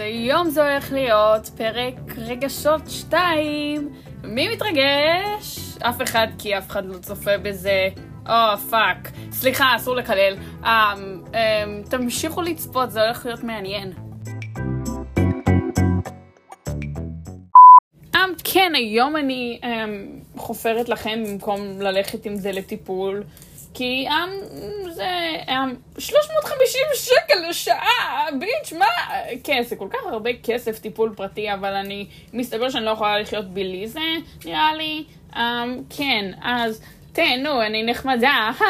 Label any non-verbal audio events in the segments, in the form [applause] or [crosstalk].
אז היום זה הולך להיות פרק רגשות 2. מי מתרגש? אף אחד, כי אף אחד לא צופה בזה. או, oh, fuck. סליחה, אסור לקלל. אמ, אמ, תמשיכו לצפות, זה הולך להיות מעניין. אמ, כן, היום אני אמ, חופרת לכם במקום ללכת עם זה לטיפול. כי אמ, זה אמ, 350 שקל לשעה, bitch, מה? כן, זה כל כך הרבה כסף טיפול פרטי, אבל אני, מסתבר שאני לא יכולה לחיות בלי זה, נראה לי. אמ, כן, אז תהנו, אני נחמדה. [laughs]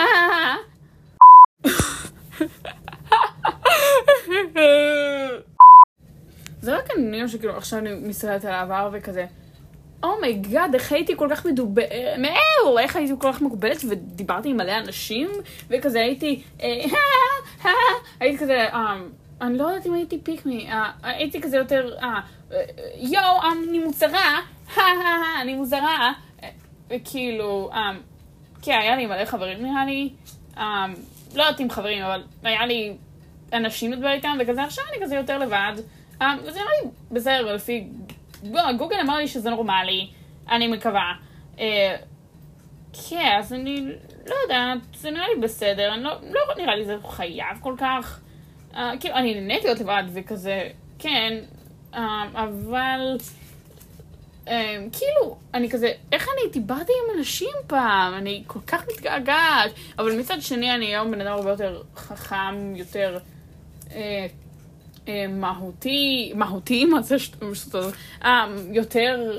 זה רק אני שכאילו עכשיו אני מסתכלת על העבר וכזה. oh my god, איך הייתי כל כך מדוברת, מאו, איך הייתי כל כך מוגבלת ודיברתי עם מלא אנשים, וכזה הייתי, הייתי כזה, אני לא יודעת אם הייתי פיקמי, הייתי כזה יותר, יואו, אני מוזרה, אני מוזרה, וכאילו, כן, היה לי מלא חברים נראה לי, לא יודעת אם חברים, אבל היה לי אנשים לדבר איתם, וכזה עכשיו אני כזה יותר לבד, וזה נראה לי בסדר, לפי לא, גוגל אמר לי שזה נורמלי, אני מקווה. אה, כן, אז אני לא יודעת, זה נראה לי בסדר, אני לא, לא נראה לי זה חייב כל כך. אה, כאילו, אני נהניתי להיות לבד וכזה, כן, אה, אבל... אה, כאילו, אני כזה, איך אני דיברתי עם אנשים פעם? אני כל כך מתגעגעת. אבל מצד שני, אני היום בן אדם הרבה יותר חכם, יותר... אה, מהותי, מהותי, [laughs] מה זה שטות? אה, יותר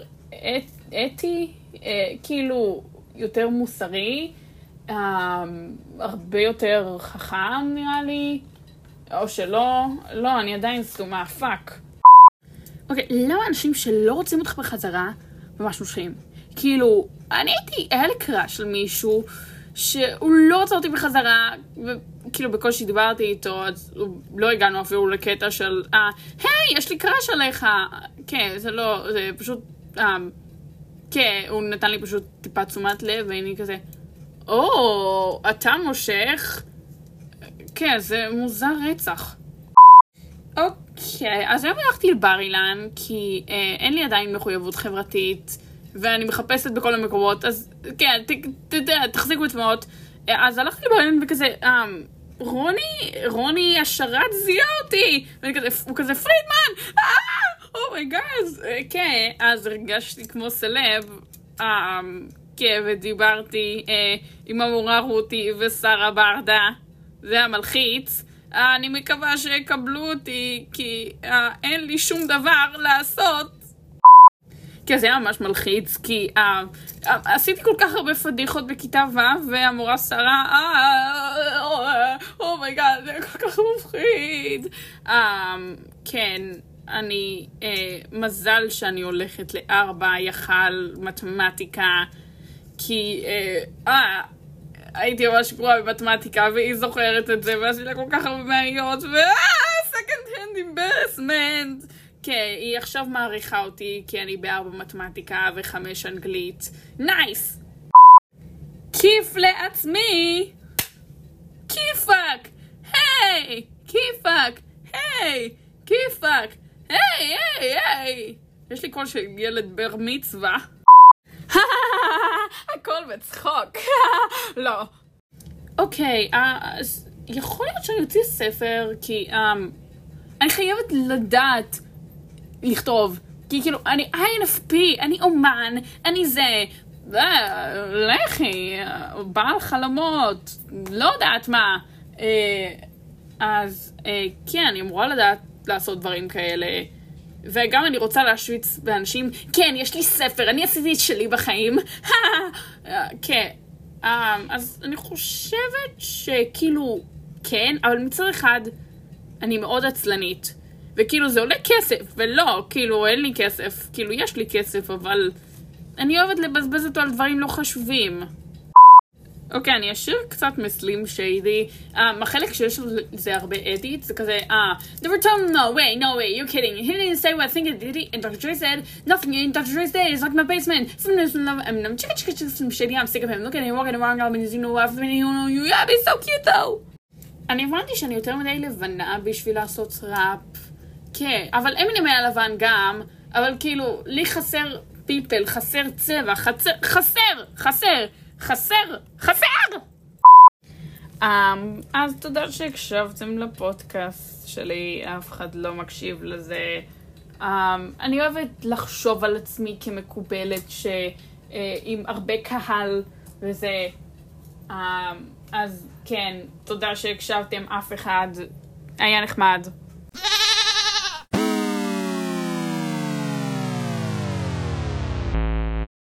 אתי, אה, כאילו, יותר מוסרי, הרבה יותר חכם נראה לי, או שלא, לא, אני עדיין סתומה, fuck. אוקיי, למה אנשים שלא רוצים אותך בחזרה ממש מושכים? כאילו, אני הייתי, היה לי crush על מישהו שהוא לא רוצה אותי בחזרה, וכאילו בקושי דיברתי איתו, אז לא הגענו אפילו לקטע של, אה, היי, יש לי קראש עליך. כן, זה לא, זה פשוט, אה, כן, הוא נתן לי פשוט טיפה תשומת לב, ואני כזה, או, אתה מושך? כן, זה מוזר רצח. אוקיי, אז היום הלכתי לבר אילן, כי אה, אין לי עדיין מחויבות חברתית. ואני מחפשת בכל המקומות, אז כן, אתה יודע, תחזיקו אצבעות. אז הלכתי לבעלן וכזה, אמ, רוני, רוני השרת זיהה אותי! ואני כזה, הוא כזה, פרידמן! אה! oh my god! אה, כן, אז הרגשתי כמו סלב. אמ, כן, ודיברתי אה, עם המורה רותי ושרה ברדה. זה המלחיץ. אני מקווה שיקבלו אותי, כי אין לי שום דבר לעשות כן, זה היה ממש מלחיץ, כי אה, אה, עשיתי כל כך הרבה פדיחות בכיתה ו', והמורה שרה, אה, oh my god, זה כל כך מפחיד. אה, כן, אני, אה, מזל שאני הולכת לארבע יח"ל, מתמטיקה, כי, אה, אה, הייתי ממש גרועה במתמטיקה, והיא זוכרת את זה, ועשיתי לה כל כך הרבה בעיות, ו... second hand embarrassment. כן, היא עכשיו מעריכה אותי כי אני בארבע מתמטיקה וחמש אנגלית. Nice! כיף לעצמי! כיפאק! היי! כיפאק! היי! כיפאק! היי! היי! היי! יש לי קול של ילד בר מצווה. [laughs] הכל בצחוק. [laughs] לא. אוקיי, אז יכול להיות שאני אוציא ספר, כי um, אני חייבת לדעת לכתוב. כי כאילו, אני INFP, אני אומן, אני זה. אה, לכי, בעל חלומות, לא יודעת מה. אה, אז אה, כן, אני אמורה לדעת לעשות דברים כאלה. וגם אני רוצה להשוויץ באנשים, כן, יש לי ספר, אני עשיתי את שלי בחיים. [laughs] כן. אז אני חושבת שכאילו, כן, אבל מצד אחד, אני מאוד עצלנית. וכאילו זה עולה כסף, ולא, כאילו אין לי כסף, כאילו יש לי כסף, אבל אני אוהבת לבזבז אותו על דברים לא חשובים. אוקיי, אני אשאיר קצת מסלים שיידי. Um, החלק שיש לזה הרבה אדיט, זה כזה, אה, uh, were told, no way, no way, you're kidding. He didn't say what I think it did, and Dr. Dre said, nothing in Dr. Dre's day is like my basement. Some news from love, I mean, I'm chicka chicka some shady, I'm sick of him. Look at him walking around, I'm you know, I've been, you know, you, yeah, he's so cute though. אני הבנתי שאני יותר מדי לבנה בשביל לעשות ראפ. כן, אבל אמינם היה לבן גם, אבל כאילו, לי חסר פיפל, חסר צבע, חסר, חסר, חסר, חסר, חסר! Um, אז תודה שהקשבתם לפודקאסט שלי, אף אחד לא מקשיב לזה. Um, אני אוהבת לחשוב על עצמי כמקובלת, ש, uh, עם הרבה קהל וזה. Um, אז כן, תודה שהקשבתם, אף אחד. היה נחמד.